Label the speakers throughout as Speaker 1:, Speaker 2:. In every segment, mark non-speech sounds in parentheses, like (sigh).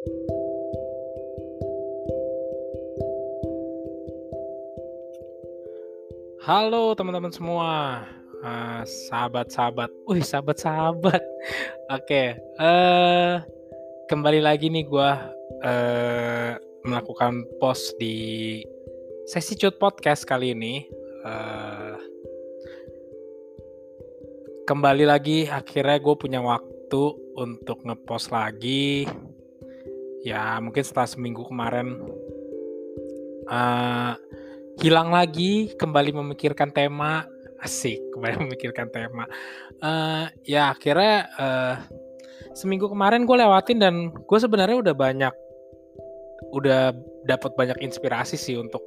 Speaker 1: Halo teman-teman semua, uh, sahabat-sahabat. Wih, sahabat-sahabat. (laughs) Oke, uh, kembali lagi nih gue uh, melakukan post di sesi cut podcast kali ini. Uh, kembali lagi, akhirnya gue punya waktu untuk ngepost lagi. Ya, mungkin setelah seminggu kemarin. Uh, hilang lagi kembali memikirkan tema. Asik kembali (laughs) memikirkan tema. Uh, ya akhirnya uh, seminggu kemarin gue lewatin dan gue sebenarnya udah banyak udah dapat banyak inspirasi sih untuk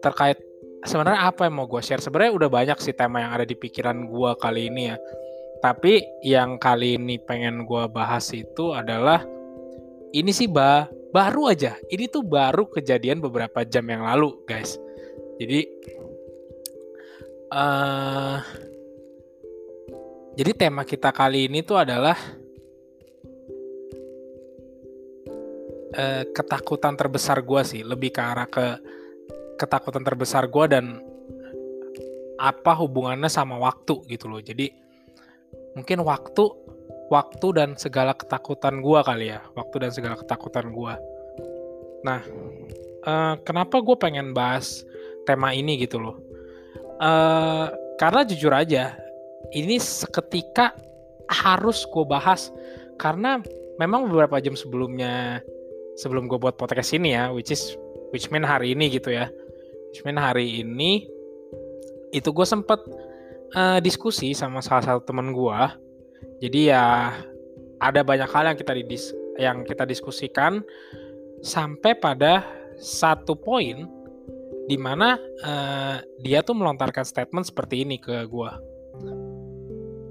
Speaker 1: terkait sebenarnya apa yang mau gue share. Sebenarnya udah banyak sih tema yang ada di pikiran gue kali ini ya. Tapi yang kali ini pengen gue bahas itu adalah ini sih bah baru aja. Ini tuh baru kejadian beberapa jam yang lalu guys. Jadi uh, jadi tema kita kali ini tuh adalah uh, ketakutan terbesar gue sih, lebih ke arah ke ketakutan terbesar gue dan apa hubungannya sama waktu gitu loh. Jadi mungkin waktu, waktu dan segala ketakutan gue kali ya, waktu dan segala ketakutan gue. Nah, uh, kenapa gue pengen bahas tema ini gitu loh. Uh, karena jujur aja, ini seketika harus gue bahas karena memang beberapa jam sebelumnya sebelum gue buat podcast ini ya, which is which mean hari ini gitu ya, which mean hari ini itu gue sempet uh, diskusi sama salah satu temen gue. Jadi ya ada banyak hal yang kita didis yang kita diskusikan sampai pada satu poin di mana uh, dia tuh melontarkan statement seperti ini ke gue.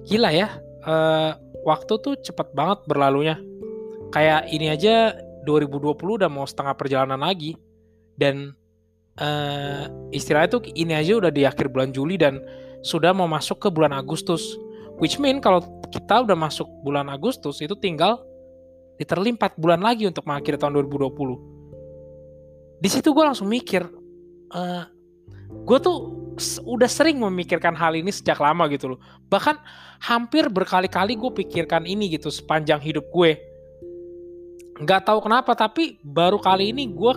Speaker 1: Gila ya, uh, waktu tuh cepet banget berlalunya. Kayak ini aja 2020 udah mau setengah perjalanan lagi. Dan uh, istilahnya tuh ini aja udah di akhir bulan Juli dan sudah mau masuk ke bulan Agustus. Which mean kalau kita udah masuk bulan Agustus itu tinggal literally 4 bulan lagi untuk mengakhiri tahun 2020. Di situ gue langsung mikir, uh, eh, gue tuh udah sering memikirkan hal ini sejak lama gitu loh. Bahkan hampir berkali-kali gue pikirkan ini gitu sepanjang hidup gue. Nggak tahu kenapa tapi baru kali ini gue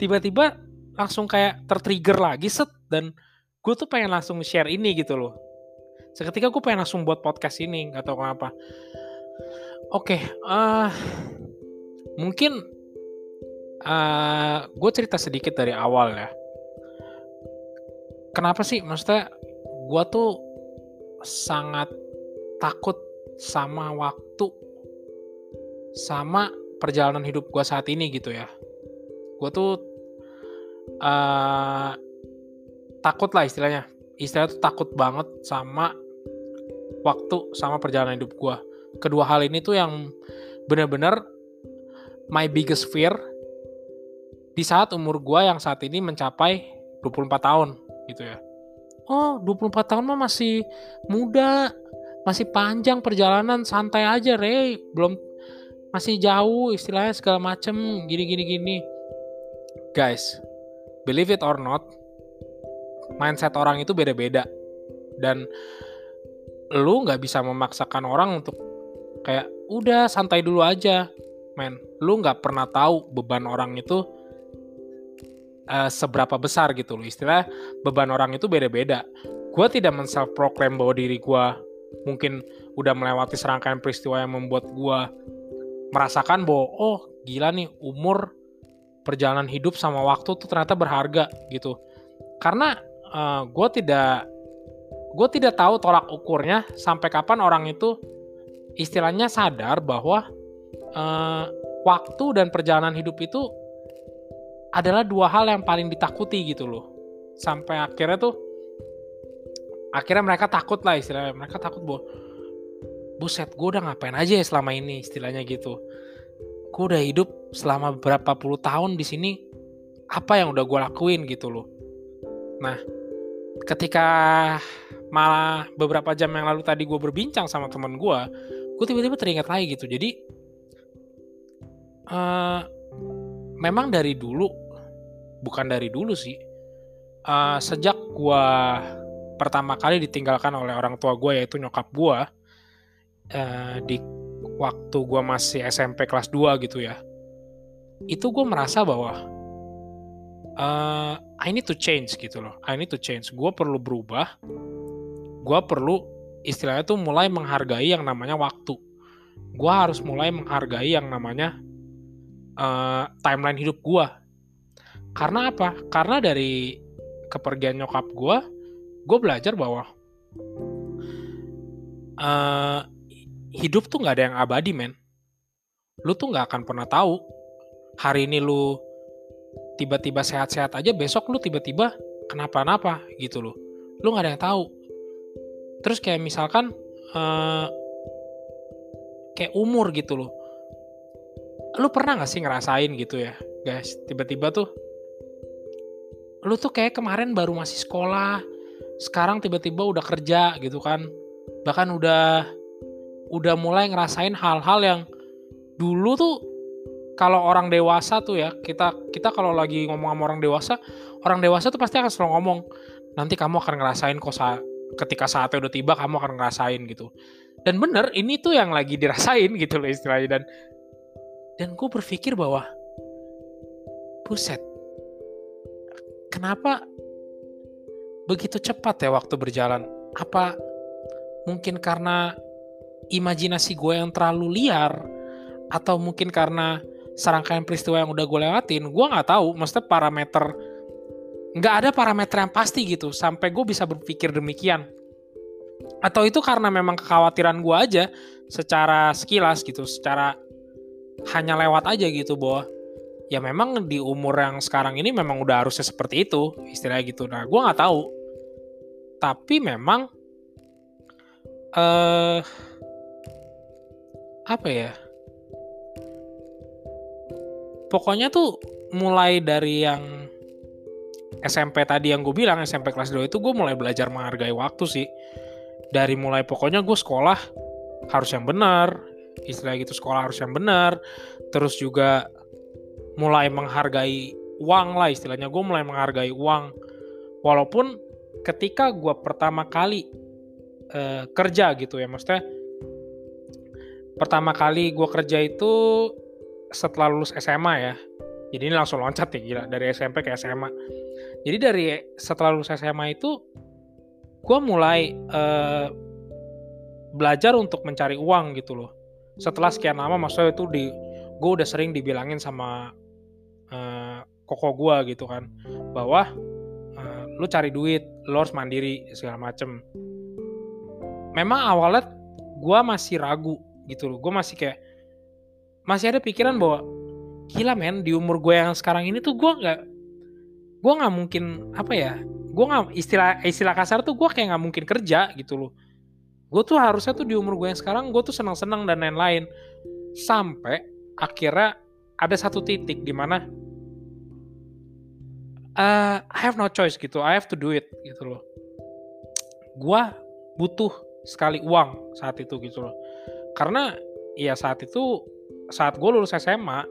Speaker 1: tiba-tiba langsung kayak tertrigger lagi set dan gue tuh pengen langsung share ini gitu loh. Seketika gue pengen langsung buat podcast ini nggak tahu kenapa. Oke, okay, uh, eh, mungkin uh, eh, gue cerita sedikit dari awal ya. Kenapa sih? Maksudnya gue tuh sangat takut sama waktu sama perjalanan hidup gue saat ini gitu ya. Gue tuh uh, takut lah istilahnya. Istilahnya tuh takut banget sama waktu sama perjalanan hidup gue kedua hal ini tuh yang bener-bener my biggest fear di saat umur gue yang saat ini mencapai 24 tahun gitu ya. Oh, 24 tahun mah masih muda, masih panjang perjalanan, santai aja, Rey. Belum masih jauh istilahnya segala macem gini gini gini. Guys, believe it or not, mindset orang itu beda-beda dan lu nggak bisa memaksakan orang untuk kayak udah santai dulu aja, men. Lu nggak pernah tahu beban orang itu uh, seberapa besar gitu loh. Istilah beban orang itu beda-beda. Gue tidak men-self proclaim bahwa diri gue mungkin udah melewati serangkaian peristiwa yang membuat gue merasakan bahwa oh gila nih umur perjalanan hidup sama waktu tuh ternyata berharga gitu. Karena uh, eh, gue tidak gue tidak tahu tolak ukurnya sampai kapan orang itu istilahnya sadar bahwa uh, waktu dan perjalanan hidup itu adalah dua hal yang paling ditakuti gitu loh. Sampai akhirnya tuh akhirnya mereka takut lah istilahnya. Mereka takut bahwa buset gue udah ngapain aja ya selama ini istilahnya gitu. Gue udah hidup selama berapa puluh tahun di sini apa yang udah gue lakuin gitu loh. Nah, ketika malah beberapa jam yang lalu tadi gue berbincang sama teman gue, gue tiba-tiba teringat lagi gitu. Jadi uh, memang dari dulu bukan dari dulu sih uh, sejak gue pertama kali ditinggalkan oleh orang tua gue yaitu nyokap gue uh, di waktu gue masih SMP kelas 2 gitu ya itu gue merasa bahwa uh, I need to change gitu loh. I need to change. Gue perlu berubah gue perlu istilahnya tuh mulai menghargai yang namanya waktu. Gue harus mulai menghargai yang namanya uh, timeline hidup gue karena apa? Karena dari kepergian nyokap gue gue belajar bahwa uh, hidup tuh nggak ada yang abadi men. Lu tuh nggak akan pernah tahu. Hari ini lu tiba-tiba sehat-sehat aja besok lu tiba-tiba kenapa-napa gitu loh. Lu nggak ada yang tahu terus kayak misalkan uh, kayak umur gitu loh. Lu pernah gak sih ngerasain gitu ya guys? Tiba-tiba tuh lu tuh kayak kemarin baru masih sekolah sekarang tiba-tiba udah kerja gitu kan. Bahkan udah udah mulai ngerasain hal-hal yang dulu tuh kalau orang dewasa tuh ya kita kita kalau lagi ngomong sama orang dewasa orang dewasa tuh pasti akan selalu ngomong nanti kamu akan ngerasain kok ketika saatnya udah tiba kamu akan ngerasain gitu dan bener ini tuh yang lagi dirasain gitu loh istilahnya dan dan gue berpikir bahwa buset kenapa begitu cepat ya waktu berjalan? Apa mungkin karena imajinasi gue yang terlalu liar? Atau mungkin karena serangkaian peristiwa yang udah gue lewatin? Gue nggak tahu, maksudnya parameter nggak ada parameter yang pasti gitu sampai gue bisa berpikir demikian. Atau itu karena memang kekhawatiran gue aja secara sekilas gitu, secara hanya lewat aja gitu bahwa ya memang di umur yang sekarang ini memang udah harusnya seperti itu istilahnya gitu. Nah gue nggak tahu. Tapi memang eh uh, apa ya? Pokoknya tuh mulai dari yang SMP tadi yang gue bilang SMP kelas 2 itu gue mulai belajar menghargai waktu sih. Dari mulai pokoknya gue sekolah harus yang benar istilah gitu sekolah harus yang benar. Terus juga mulai menghargai uang lah istilahnya gue mulai menghargai uang. Walaupun ketika gue pertama kali uh, kerja gitu ya maksudnya pertama kali gue kerja itu setelah lulus SMA ya. Jadi ini langsung loncat ya gila dari SMP ke SMA jadi dari setelah lulus SMA itu gue mulai uh, belajar untuk mencari uang gitu loh. Setelah sekian lama maksudnya itu di gue udah sering dibilangin sama uh, koko gue gitu kan bahwa uh, lu cari duit lu harus mandiri segala macem. Memang awalnya gue masih ragu gitu loh. Gue masih kayak masih ada pikiran bahwa gila men di umur gue yang sekarang ini tuh gue nggak gue nggak mungkin apa ya gue nggak istilah istilah kasar tuh gue kayak nggak mungkin kerja gitu loh. Gue tuh harusnya tuh di umur gue yang sekarang gue tuh senang-senang dan lain-lain. Sampai akhirnya ada satu titik di mana uh, I have no choice gitu I have to do it gitu loh. Gue butuh sekali uang saat itu gitu loh. Karena ya saat itu saat gue lulus SMA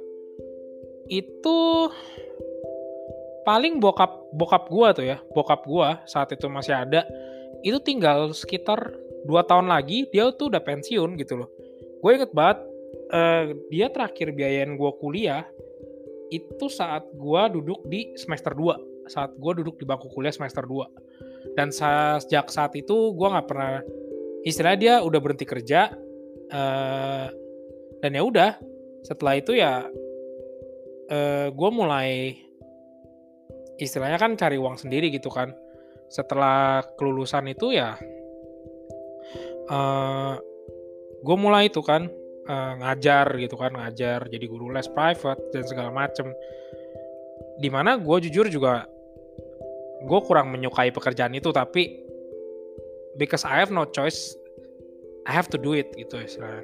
Speaker 1: itu paling bokap bokap gue tuh ya bokap gue saat itu masih ada itu tinggal sekitar dua tahun lagi dia tuh udah pensiun gitu loh. Gue inget banget uh, dia terakhir biayain gue kuliah itu saat gue duduk di semester 2 saat gue duduk di bangku kuliah semester 2 dan sejak saat itu gue nggak pernah istilahnya dia udah berhenti kerja uh, dan ya udah setelah itu ya uh, eh, gue mulai istilahnya kan cari uang sendiri gitu kan. Setelah kelulusan itu ya uh, gue mulai itu kan uh, ngajar gitu kan ngajar jadi guru les private dan segala macem. Di mana gue jujur juga gue kurang menyukai pekerjaan itu tapi because I have no choice I have to do it gitu istilahnya.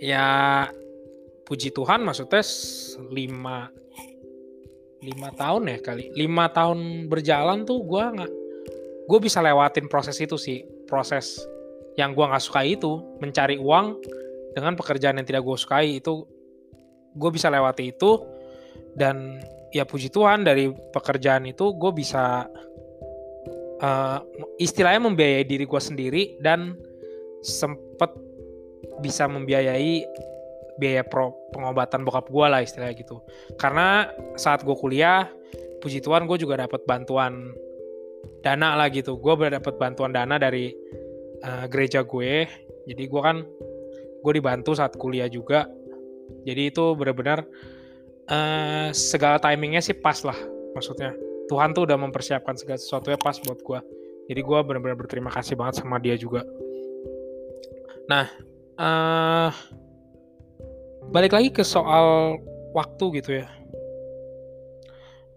Speaker 1: Ya puji Tuhan maksudnya lima lima tahun ya kali. Lima tahun berjalan tuh gue nggak gue bisa lewatin proses itu sih. Proses yang gue nggak suka itu mencari uang dengan pekerjaan yang tidak gue sukai itu gue bisa lewati itu. Dan ya puji Tuhan dari pekerjaan itu gue bisa uh, istilahnya membiayai diri gue sendiri dan sempet bisa membiayai biaya pro pengobatan bokap gue lah istilahnya gitu. Karena saat gue kuliah puji Tuhan gue juga dapat bantuan dana lah gitu. Gue dapat bantuan dana dari uh, gereja gue. Jadi gue kan gue dibantu saat kuliah juga. Jadi itu benar-benar uh, segala timingnya sih pas lah. Maksudnya Tuhan tuh udah mempersiapkan segala sesuatunya pas buat gue jadi gue benar-benar berterima kasih banget sama dia juga. Nah uh, balik lagi ke soal waktu gitu ya.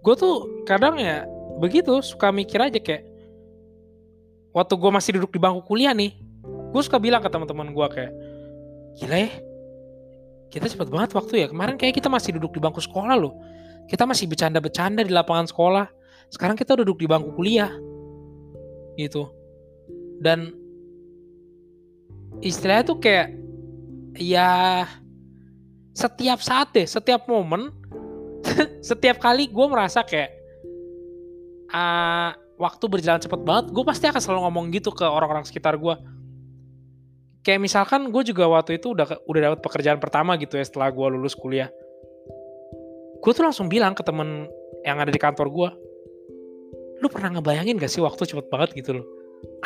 Speaker 1: Gue tuh kadang ya begitu suka mikir aja kayak waktu gue masih duduk di bangku kuliah nih gue suka bilang ke teman-teman gue kayak gila ya kita cepet banget waktu ya kemarin kayak kita masih duduk di bangku sekolah loh. Kita masih bercanda-bercanda di lapangan sekolah. Sekarang kita duduk di bangku kuliah. Gitu. Dan istilahnya tuh kayak ya setiap saat deh setiap momen (laughs) setiap kali gue merasa kayak uh, waktu berjalan cepet banget gue pasti akan selalu ngomong gitu ke orang-orang sekitar gue kayak misalkan gue juga waktu itu udah udah dapat pekerjaan pertama gitu ya setelah gue lulus kuliah. Gue tuh langsung bilang ke temen yang ada di kantor gue lu pernah ngebayangin gak sih waktu cepet banget gitu loh?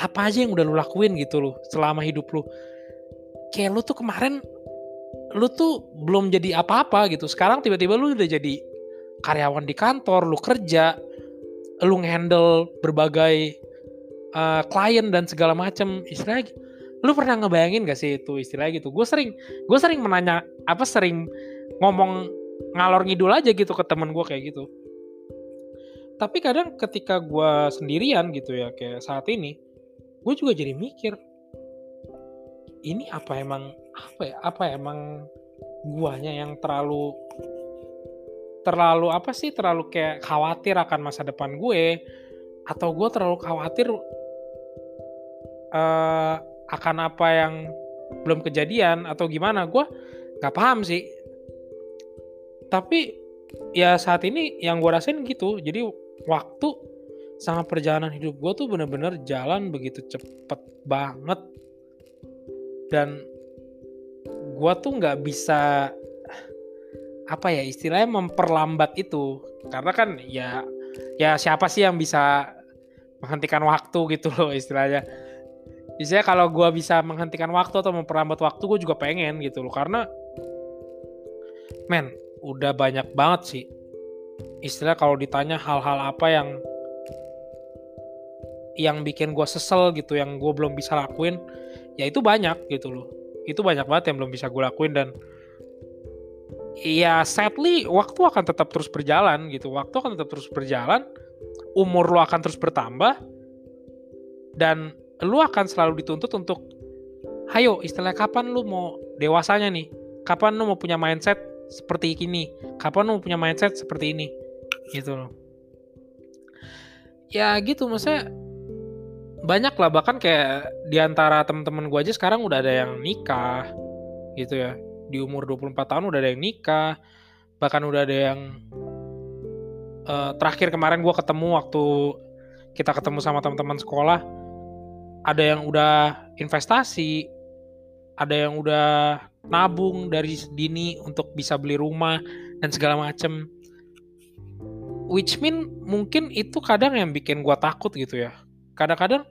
Speaker 1: Apa aja yang udah lu lakuin gitu loh selama hidup lu? Kayak lu tuh kemarin lu tuh belum jadi apa-apa gitu. Sekarang tiba-tiba lu udah jadi karyawan di kantor lu kerja lu ngehandle berbagai uh, klien dan segala macam istilahnya lu pernah ngebayangin gak sih itu istilahnya gitu? Gue sering gue sering menanya apa sering ngomong ngalor ngidul aja gitu ke temen gue kayak gitu. Tapi kadang ketika gue sendirian gitu ya kayak saat ini gue juga jadi mikir ini apa emang apa ya apa emang guanya yang terlalu terlalu apa sih terlalu kayak khawatir akan masa depan gue atau gue terlalu khawatir uh, akan apa yang belum kejadian atau gimana gue nggak paham sih. Tapi ya saat ini yang gue rasain gitu jadi waktu sama perjalanan hidup gue tuh bener-bener jalan begitu cepet banget. Dan gue tuh nggak bisa apa ya istilahnya memperlambat itu. Karena kan ya ya siapa sih yang bisa menghentikan waktu gitu loh istilahnya. Istilahnya kalau gue bisa menghentikan waktu atau memperlambat waktu gue juga pengen gitu loh. Karena men udah banyak banget sih. Istilah kalau ditanya hal-hal apa yang yang bikin gue sesel gitu yang gue belum bisa lakuin ya itu banyak gitu loh itu banyak banget yang belum bisa gue lakuin dan ya sadly waktu akan tetap terus berjalan gitu. Waktu akan tetap terus berjalan umur lo akan terus bertambah dan lo akan selalu dituntut untuk hayo istilah kapan lo mau dewasanya nih? Kapan lo mau punya mindset seperti ini? Kapan lo mau punya mindset seperti ini? Gitu loh. Ya gitu maksudnya banyak lah bahkan kayak di antara teman-teman gue aja sekarang udah ada yang nikah gitu ya. Di umur 24 tahun udah ada yang nikah bahkan udah ada yang uh, terakhir kemarin gue ketemu waktu kita ketemu sama teman-teman sekolah ada yang udah investasi ada yang udah nabung dari dini untuk bisa beli rumah dan segala macem. Which mean mungkin itu kadang yang bikin gue takut gitu ya kadang-kadang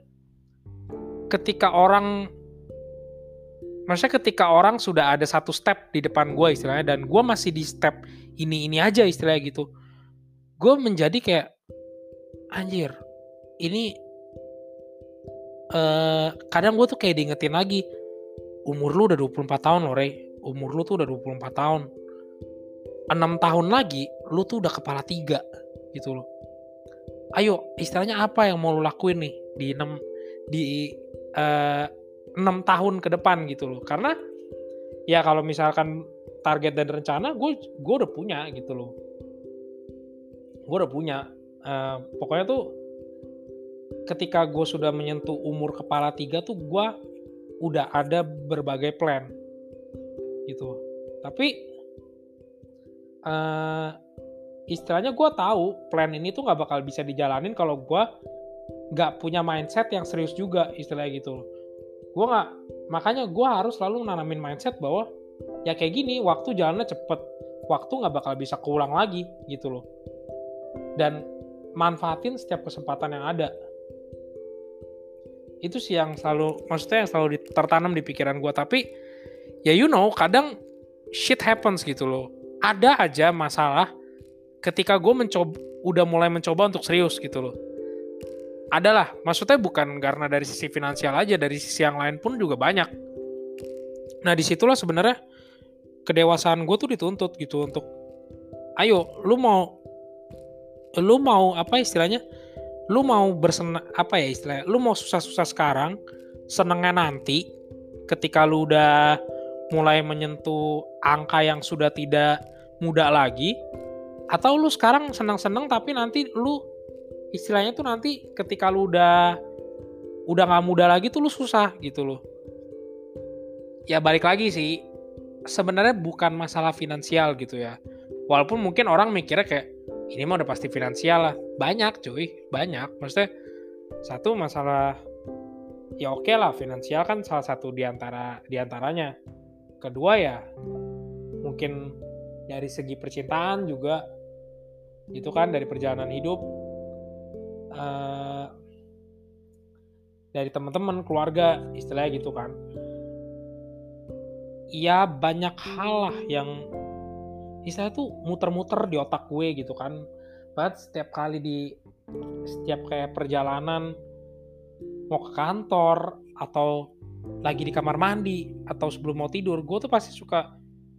Speaker 1: ketika orang maksudnya ketika orang sudah ada satu step di depan gue istilahnya dan gue masih di step ini ini aja istilahnya gitu gue menjadi kayak anjir ini uh, kadang gue tuh kayak diingetin lagi umur lu udah 24 tahun loh Rey. Umur lu tuh udah 24 tahun. 6 tahun lagi lu tuh udah kepala tiga gitu loh ayo istilahnya apa yang mau lu lakuin nih di 6 di uh, enam tahun ke depan? Gitu loh. Karena ya kalau misalkan target dan rencana gue gue udah punya gitu loh. Gue udah punya. Uh, pokoknya tuh ketika gue sudah menyentuh umur kepala tiga tuh gue udah ada berbagai plan. Gitu. Tapi uh, istilahnya gue tahu plan ini tuh nggak bakal bisa dijalanin kalau gue nggak punya mindset yang serius juga istilahnya gitu. Gue nggak makanya gue harus selalu nanamin mindset bahwa ya kayak gini waktu jalannya cepet waktu nggak bakal bisa keulang lagi gitu loh. Dan manfaatin setiap kesempatan yang ada. Itu sih yang selalu maksudnya yang selalu tertanam di pikiran gue tapi ya you know kadang shit happens gitu loh. Ada aja masalah ketika gue mencoba udah mulai mencoba untuk serius gitu loh. Adalah maksudnya bukan karena dari sisi finansial aja dari sisi yang lain pun juga banyak. Nah di situlah sebenarnya kedewasaan gue tuh dituntut gitu untuk ayo lu mau lu mau apa istilahnya? Lu mau bersenang apa ya istilahnya? Lu mau susah-susah sekarang senengnya nanti ketika lu udah mulai menyentuh angka yang sudah tidak muda lagi atau lu sekarang senang-senang tapi nanti lu istilahnya tuh nanti ketika lu udah udah nggak muda lagi tuh lu susah gitu loh. Ya balik lagi sih sebenarnya bukan masalah finansial gitu ya. Walaupun mungkin orang mikirnya kayak ini mah udah pasti finansial lah. Banyak cuy banyak. Maksudnya satu masalah ya oke okay lah finansial kan salah satu di antara di antaranya kedua ya mungkin dari segi percintaan juga itu kan dari perjalanan hidup uh, dari teman-teman keluarga istilahnya gitu kan. Ya banyak hal lah yang istilah tuh muter-muter di otak gue gitu kan. Bahkan setiap kali di setiap kayak perjalanan mau ke kantor atau lagi di kamar mandi atau sebelum mau tidur gue tuh pasti suka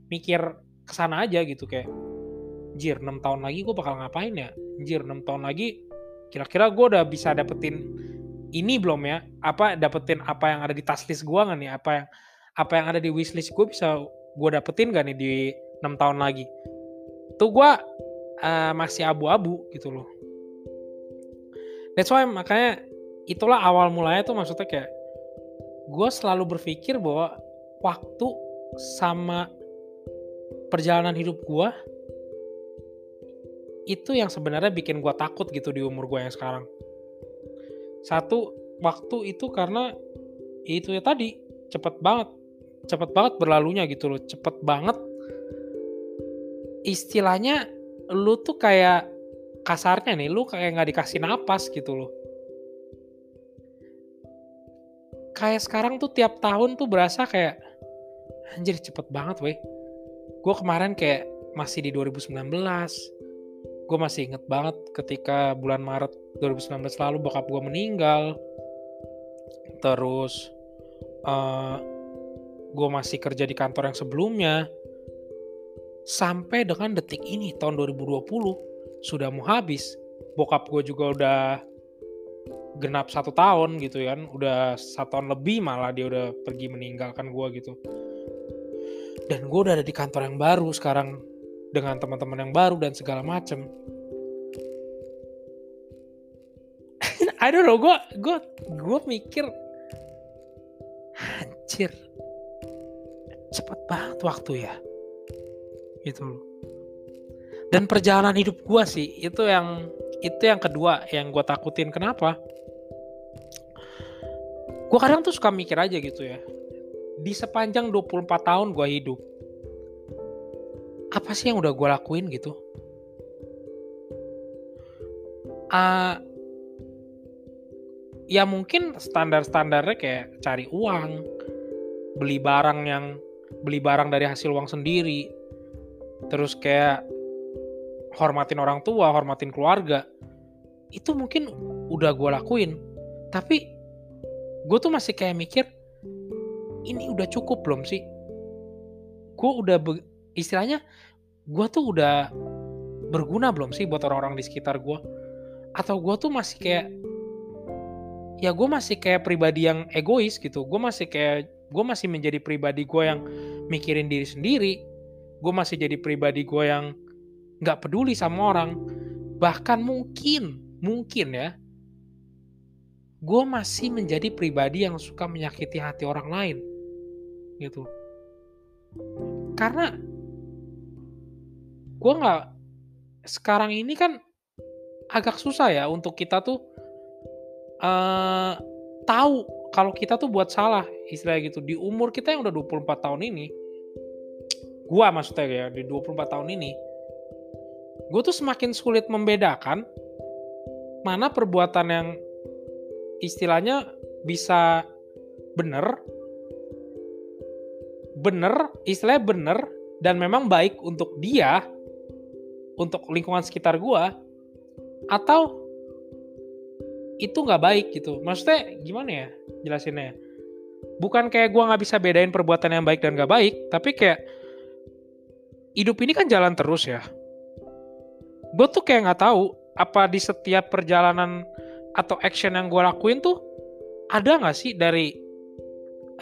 Speaker 1: mikir ke sana aja gitu kayak jir 6 tahun lagi gue bakal ngapain ya? Jir 6 tahun lagi kira-kira gue udah bisa dapetin ini belum ya? Apa dapetin apa yang ada di tas list gue nggak nih? Apa yang apa yang ada di wishlist gue bisa gue dapetin gak nih di enam tahun lagi? Tuh gue uh, masih abu-abu gitu loh. That's why makanya itulah awal mulanya tuh maksudnya kayak gue selalu berpikir bahwa waktu sama perjalanan hidup gue itu yang sebenarnya bikin gue takut gitu di umur gue yang sekarang. Satu waktu itu karena itu ya tadi cepet banget cepet banget berlalunya gitu loh cepet banget. Istilahnya lu tuh kayak kasarnya nih lu kayak nggak dikasih napas gitu loh. Kayak sekarang tuh tiap tahun tuh berasa kayak anjir cepet banget weh. Gue kemarin kayak masih di 2019 gue masih inget banget ketika bulan Maret 2019 lalu bokap gue meninggal. Terus uh, eh, gue masih kerja di kantor yang sebelumnya. Sampai dengan detik ini tahun 2020 sudah mau habis. Bokap gue juga udah genap satu tahun gitu kan. Udah satu tahun lebih malah dia udah pergi meninggalkan gue gitu. Dan gue udah ada di kantor yang baru sekarang dengan teman-teman yang baru dan segala macem. (laughs) I don't know gue gue gue mikir anjir cepet banget waktu ya. Gitu dan perjalanan hidup gue sih itu yang itu yang kedua yang gue takutin. Kenapa? Gue kadang tuh suka mikir aja gitu ya. Di sepanjang 24 tahun gue hidup apa sih yang udah gue lakuin gitu? Uh, ya mungkin standar-standarnya kayak cari uang beli barang yang beli barang dari hasil uang sendiri. Terus kayak hormatin orang tua hormatin keluarga. Itu mungkin udah gue lakuin. Tapi gue tuh masih kayak mikir ini udah cukup belum sih? Gue udah istilahnya gue tuh udah berguna belum sih buat orang-orang di sekitar gue atau gue tuh masih kayak ya gue masih kayak pribadi yang egois gitu. Gue masih kayak gue masih menjadi pribadi gue yang mikirin diri sendiri. Gue masih jadi pribadi gue yang nggak peduli sama orang. Bahkan mungkin mungkin ya gue masih menjadi pribadi yang suka menyakiti hati orang lain gitu. Karena gue nggak sekarang ini kan agak susah ya untuk kita tuh uh, tahu kalau kita tuh buat salah istilahnya gitu. Di umur kita yang udah 24 tahun ini gua maksudnya ya di 24 tahun ini gue tuh semakin sulit membedakan mana perbuatan yang istilahnya bisa bener bener istilahnya bener dan memang baik untuk dia untuk lingkungan sekitar gua atau itu nggak baik gitu. Maksudnya gimana ya jelasinnya? Bukan kayak gue nggak bisa bedain perbuatan yang baik dan nggak baik tapi kayak hidup ini kan jalan terus ya. Gue tuh kayak nggak tahu apa di setiap perjalanan atau action yang gue lakuin tuh ada nggak sih dari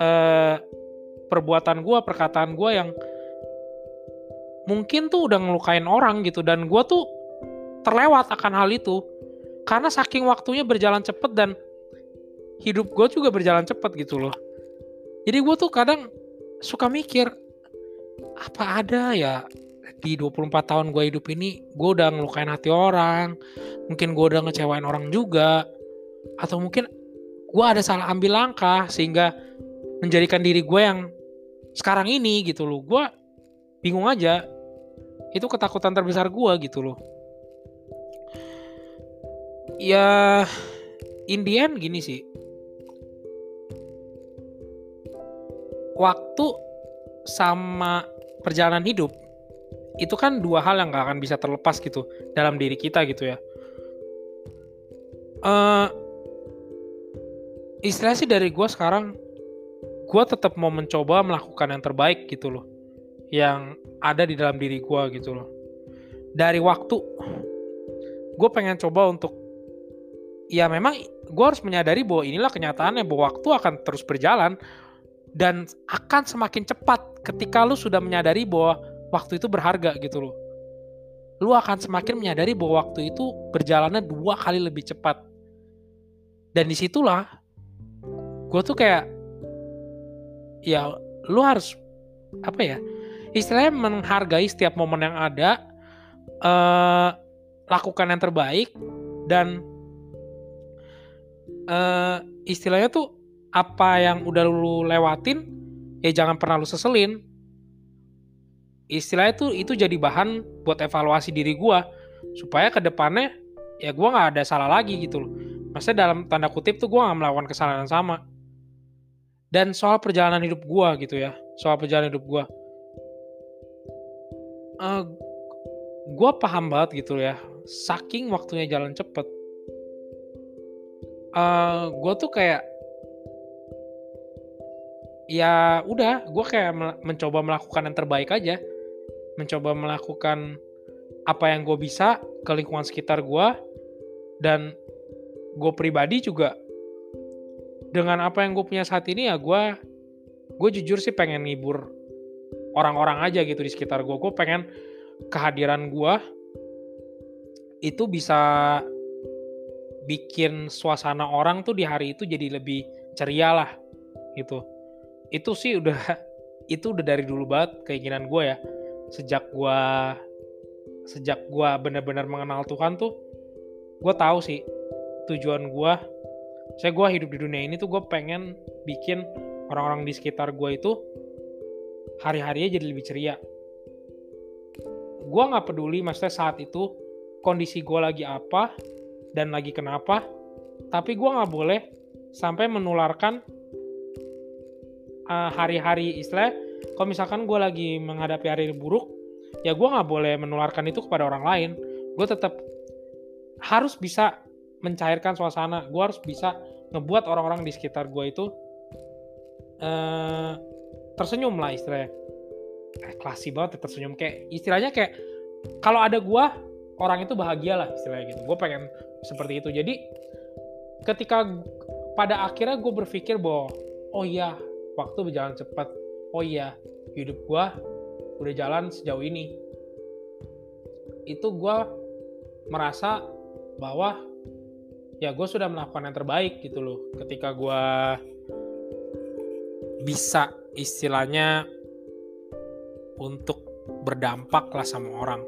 Speaker 1: uh, perbuatan gue perkataan gue yang mungkin tuh udah ngelukain orang gitu dan gue tuh terlewat akan hal itu. Karena saking waktunya berjalan cepet dan hidup gue juga berjalan cepet gitu loh. Jadi gue tuh kadang suka mikir apa ada ya? Di 24 tahun gue hidup ini gue udah ngelukain hati orang mungkin gue udah ngecewain orang juga atau mungkin gue ada salah ambil langkah sehingga menjadikan diri gue yang sekarang ini gitu loh. Gue bingung aja itu ketakutan terbesar gue gitu loh. Ya Indian gini sih. Waktu sama perjalanan hidup itu kan dua hal yang gak akan bisa terlepas gitu dalam diri kita gitu ya. Uh, istilah sih dari gue sekarang gue tetap mau mencoba melakukan yang terbaik gitu loh yang ada di dalam diri gue gitu loh. Dari waktu gue pengen coba untuk ya memang gue harus menyadari bahwa inilah kenyataannya bahwa waktu akan terus berjalan dan akan semakin cepat ketika lu sudah menyadari bahwa waktu itu berharga gitu loh. Lu akan semakin menyadari bahwa waktu itu berjalannya dua kali lebih cepat. Dan di situlah gue tuh kayak ya lu harus apa ya istilahnya menghargai setiap momen yang ada uh, lakukan yang terbaik dan uh, istilahnya tuh apa yang udah lu lewatin ya jangan pernah lu seselin. Istilahnya tuh itu jadi bahan buat evaluasi diri gue supaya ke depannya ya gue nggak ada salah lagi gitu loh. Maksudnya dalam tanda kutip tuh gue nggak melakukan kesalahan yang sama. Dan soal perjalanan hidup gue gitu ya soal perjalanan hidup gue uh, gue paham banget gitu ya. Saking waktunya jalan cepet. Uh, eh, gue tuh kayak ya udah gue kayak mencoba melakukan yang terbaik aja. Mencoba melakukan apa yang gue bisa ke lingkungan sekitar gue dan gue pribadi juga dengan apa yang gue punya saat ini ya gue gue jujur sih pengen ngibur orang-orang aja gitu di sekitar gue gue pengen kehadiran gue itu bisa bikin suasana orang tuh di hari itu jadi lebih ceria lah gitu. Itu sih udah (laughs) itu udah dari dulu banget keinginan gue ya. Sejak gue sejak gue benar-benar mengenal Tuhan tuh gue tahu sih tujuan gue saya gue hidup di dunia ini tuh gue pengen bikin orang-orang di sekitar gue itu hari-harinya jadi lebih ceria. Gue nggak peduli maksudnya saat itu kondisi gue lagi apa dan lagi kenapa tapi gue nggak boleh sampai menularkan uh, hari-hari istilah kalau misalkan gue lagi menghadapi hari buruk ya gue nggak boleh menularkan itu kepada orang lain. Gue tetap harus bisa mencairkan suasana gue harus bisa ngebuat orang-orang di sekitar gue itu uh, tersenyum lah istilahnya. Eh, klasi banget ya tersenyum. Kayak istilahnya kayak kalau ada gua orang itu bahagia lah istilahnya gitu. Gue pengen seperti itu. Jadi ketika pada akhirnya gue berpikir bahwa oh iya waktu berjalan cepat. Oh iya hidup gua udah jalan sejauh ini. Itu gua merasa bahwa ya gue sudah melakukan yang terbaik gitu loh. Ketika gue bisa istilahnya untuk berdampak lah sama orang.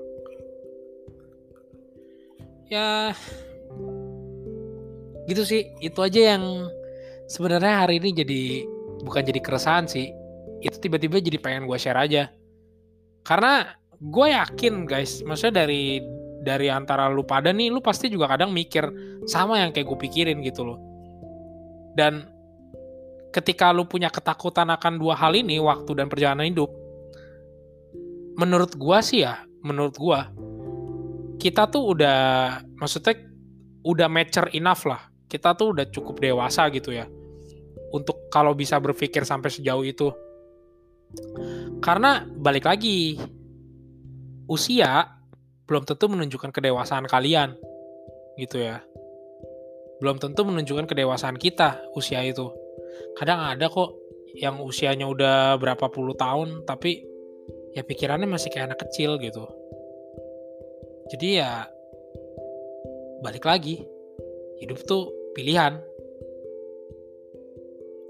Speaker 1: Ya gitu sih. Itu aja yang sebenarnya hari ini jadi bukan jadi keresahan sih. Itu tiba-tiba jadi pengen gue share aja. Karena gue yakin guys maksudnya dari dari antara lu pada nih lu pasti juga kadang mikir sama yang kayak gue pikirin gitu loh. Dan ketika lu punya ketakutan akan dua hal ini waktu dan perjalanan hidup menurut gue sih ya menurut gue kita tuh udah maksudnya udah mature enough lah. Kita tuh udah cukup dewasa gitu ya untuk kalau bisa berpikir sampai sejauh itu. Karena balik lagi usia belum tentu menunjukkan kedewasaan kalian gitu ya. Belum tentu menunjukkan kedewasaan kita usia itu kadang ada kok yang usianya udah berapa puluh tahun tapi ya pikirannya masih kayak anak kecil gitu jadi ya balik lagi hidup tuh pilihan.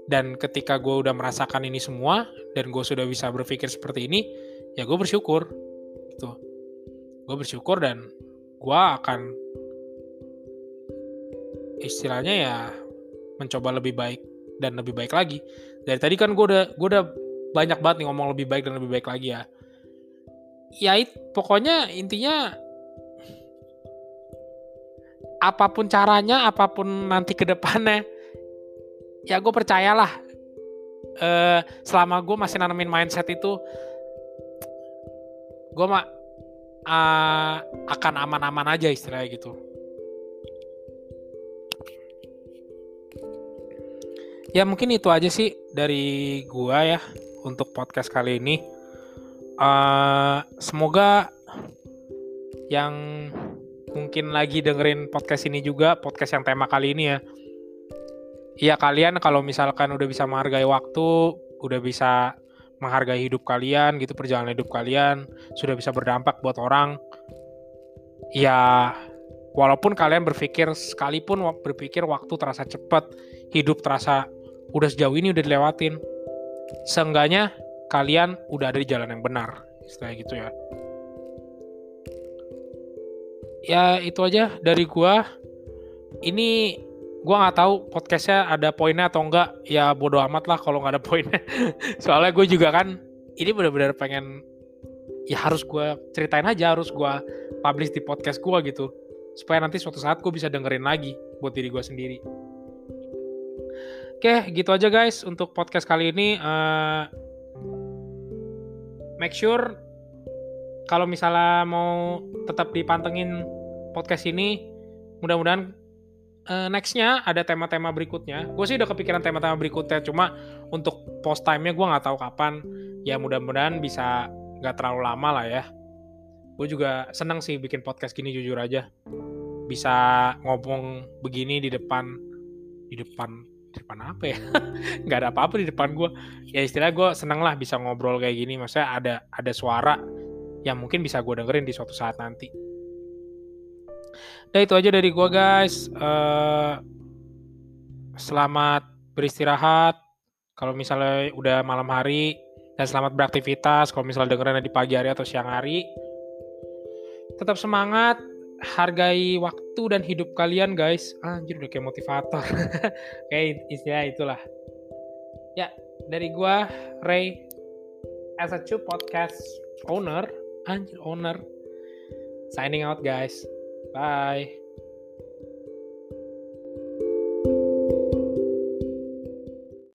Speaker 1: Dan ketika gue udah merasakan ini semua dan gue sudah bisa berpikir seperti ini, ya gue bersyukur. Gitu. Gue bersyukur dan gue akan istilahnya ya mencoba lebih baik dan lebih baik lagi. Dari tadi kan gue udah gue udah banyak banget nih ngomong lebih baik dan lebih baik lagi ya. Ya it, pokoknya intinya apa pun caranya, apa pun nanti ke depannya, ya gue percayalah. Uh, selama gue masih nanamin mindset itu, gue mah uh, akan aman-aman aja istilahnya gitu. Ya mungkin itu aja sih dari gua ya untuk podcast kali ini. Uh, semoga yang mungkin lagi dengerin podcast ini juga, podcast yang tema kali ini ya. Iya kalian kalau misalkan udah bisa menghargai waktu, udah bisa menghargai hidup kalian gitu, perjalanan hidup kalian, sudah bisa berdampak buat orang. Ya walaupun kalian berpikir sekalipun berpikir waktu terasa cepat, hidup terasa udah sejauh ini udah dilewatin. Seenggaknya kalian udah ada di jalan yang benar, istilah gitu ya. Ya itu aja dari gua. Ini gua nggak tahu podcastnya ada poinnya atau enggak. Ya bodo amat lah kalau nggak ada poinnya. (laughs) Soalnya gue juga kan ini benar-benar pengen ya harus gue ceritain aja harus gue publish di podcast gue gitu. Supaya nanti suatu saat gue bisa dengerin lagi buat diri gue sendiri oke gitu aja guys untuk podcast kali ini uh, make sure kalau misalnya mau tetap dipantengin podcast ini, mudah-mudahan uh, nextnya ada tema-tema berikutnya. Gue sih udah kepikiran tema-tema berikutnya, cuma untuk post time-nya gue nggak tahu kapan. Ya mudah-mudahan bisa nggak terlalu lama lah ya. Gue juga seneng sih bikin podcast gini jujur aja. Bisa ngomong begini di depan, di depan di depan apa ya (laughs) nggak ada apa-apa di depan gue ya istilah gue seneng lah bisa ngobrol kayak gini maksudnya ada ada suara yang mungkin bisa gue dengerin di suatu saat nanti. Dan itu aja dari gue guys. Uh, selamat beristirahat. Kalau misalnya udah malam hari dan selamat beraktivitas. Kalau misalnya dengerin di pagi hari atau siang hari, tetap semangat. Hargai waktu dan hidup kalian guys. Anjir udah kayak motivator. (laughs) kayak istilah itulah. Ya dari gue Ray as a two podcast owner Anjir owner. Signing out guys. Bye.